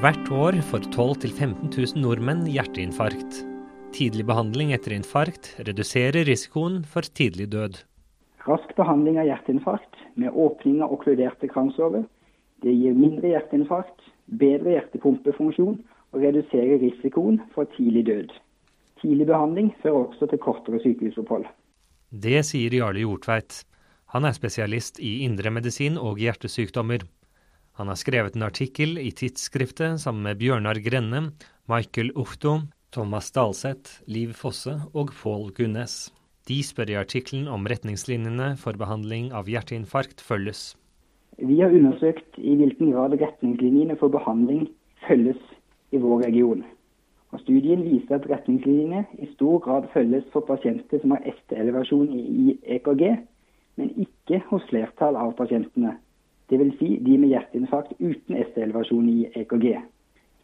Hvert år får 12 000-15 000 nordmenn hjerteinfarkt. Tidlig behandling etter infarkt reduserer risikoen for tidlig død. Rask behandling av hjerteinfarkt med åpning av okkluderte kransårer det gir mindre hjerteinfarkt, bedre hjertepumpefunksjon og reduserer risikoen for tidlig død. Tidlig behandling fører også til kortere sykehusopphold. Det sier Jarle Jortveit. Han er spesialist i indremedisin og hjertesykdommer. Han har skrevet en artikkel i tidsskriftet sammen med Bjørnar Grenne, Michael Uchto, Thomas Dalseth, Liv Fosse og Pål Gunnes. De spør i artikkelen om retningslinjene for behandling av hjerteinfarkt følges. Vi har undersøkt i hvilken grad retningslinjene for behandling følges i vår region. Og Studien viser at retningslinjene i stor grad følges for pasienter som har ST-elevasjon i EKG, men ikke hos flertall av pasientene. Dvs. Si de med hjerteinfarkt uten ST-elevasjon i EKG.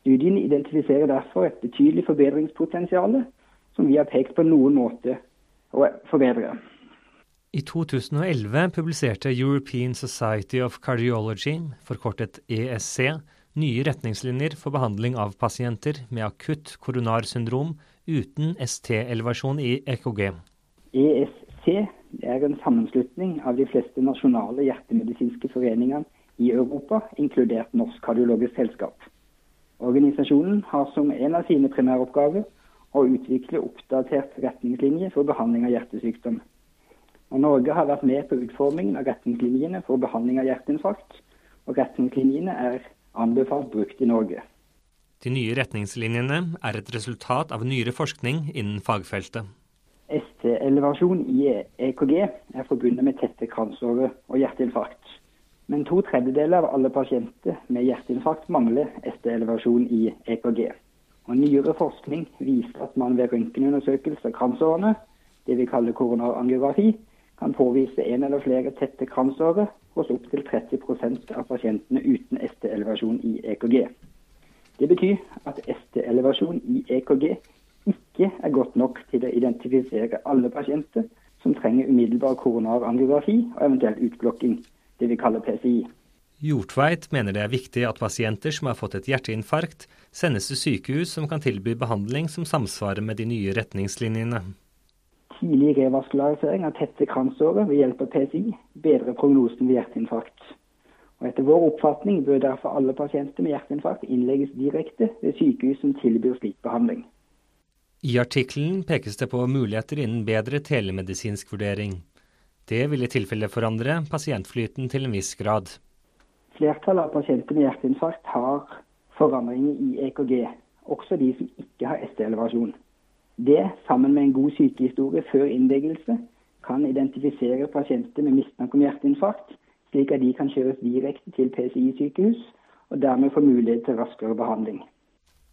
Studien identifiserer derfor et betydelig forbedringspotensial som vi har pekt på noen måte å forbedre. I 2011 publiserte European Society of Cardiology, forkortet ESC, nye retningslinjer for behandling av pasienter med akutt koronarsyndrom uten ST-elevasjon i EKG. ESC er en sammenslutning av de fleste nasjonale hjertemedisinske foreningene i Europa, inkludert Norsk kardiologisk selskap. Organisasjonen har som en av sine primæroppgaver å utvikle oppdatert retningslinje for behandling av hjertesykdom. Og Norge har vært med på utformingen av retningslinjene for behandling av hjerteinfarkt, og retningslinjene er anbefalt brukt i Norge. De nye retningslinjene er et resultat av nyere forskning innen fagfeltet. ST-elevasjon i EKG er forbundet med tette kransårer og hjerteinfarkt. Men to tredjedeler av alle pasienter med hjerteinfarkt mangler ST-elevasjon i EKG. Og Nyere forskning viser at man ved røntgenundersøkelse av kransårene, det vi kaller koronarangiografi, kan påvise en eller flere tette kransårer hos opptil 30% av pasientene uten ST-elevasjon i EKG. Det betyr at ST-elevasjon i EKG nok til å identifisere alle pasienter som trenger umiddelbar koronarangiografi og eventuelt utblokking, det vi kaller PCI. Hjortveit mener det er viktig at pasienter som har fått et hjerteinfarkt, sendes til sykehus som kan tilby behandling som samsvarer med de nye retningslinjene. Tidlig revaskularisering av tette kransårer ved hjelp av PCI bedrer prognosen ved hjerteinfarkt. Og etter vår oppfatning bør derfor alle pasienter med hjerteinfarkt innlegges direkte ved sykehus som tilbyr slik behandling. I artikkelen pekes det på muligheter innen bedre telemedisinsk vurdering. Det vil i tilfelle forandre pasientflyten til en viss grad. Flertallet av pasienter med hjerteinfarkt har forandringer i EKG, også de som ikke har ST-elevasjon. Det, sammen med en god sykehistorie før innleggelse, kan identifisere pasienter med mistanke om hjerteinfarkt, slik at de kan kjøres direkte til PCI-sykehus, og dermed få mulighet til raskere behandling.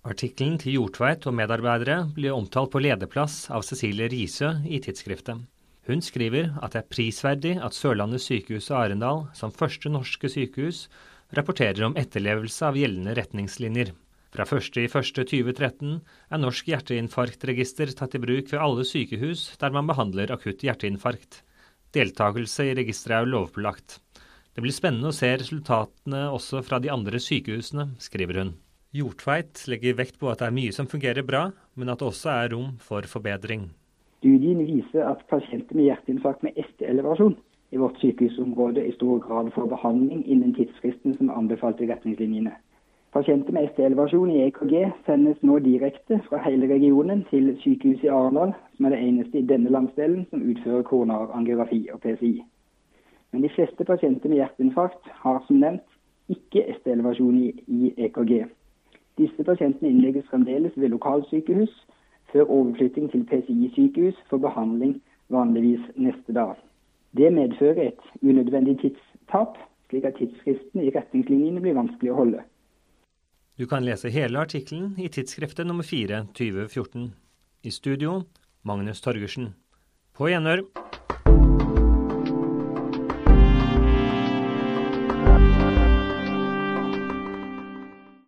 Artikkelen til Jortveit og medarbeidere blir omtalt på lederplass av Cecilie Risø i tidsskriftet. Hun skriver at det er prisverdig at Sørlandet sykehus og Arendal, som første norske sykehus, rapporterer om etterlevelse av gjeldende retningslinjer. Fra 1.1.2013 er Norsk hjerteinfarktregister tatt i bruk ved alle sykehus der man behandler akutt hjerteinfarkt. Deltakelse i registeret er lovpålagt. Det blir spennende å se resultatene også fra de andre sykehusene, skriver hun. Hjortveit legger vekt på at det er mye som fungerer bra, men at det også er rom for forbedring. Studien viser at pasienter med hjerteinfarkt med ST-elevasjon i vårt sykehusområde i stor grad får behandling innen tidsfristen som er anbefalt i retningslinjene. Pasienter med ST-elevasjon i EKG sendes nå direkte fra hele regionen til sykehuset i Arendal, som er det eneste i denne landsdelen som utfører koronarangiografi og PCI. Men de fleste pasienter med hjerteinfarkt har som nevnt ikke ST-elevasjon i, EKG. Disse pasientene innlegges fremdeles ved lokalsykehus før overflytting til PCI-sykehus for behandling vanligvis neste dag. Det medfører et unødvendig tidstap, slik at tidsfristen i retningslinjene blir vanskelig å holde. Du kan lese hele artikkelen i tidsskriftet nummer 4 2014. I studio Magnus Torgersen. På gjenhør.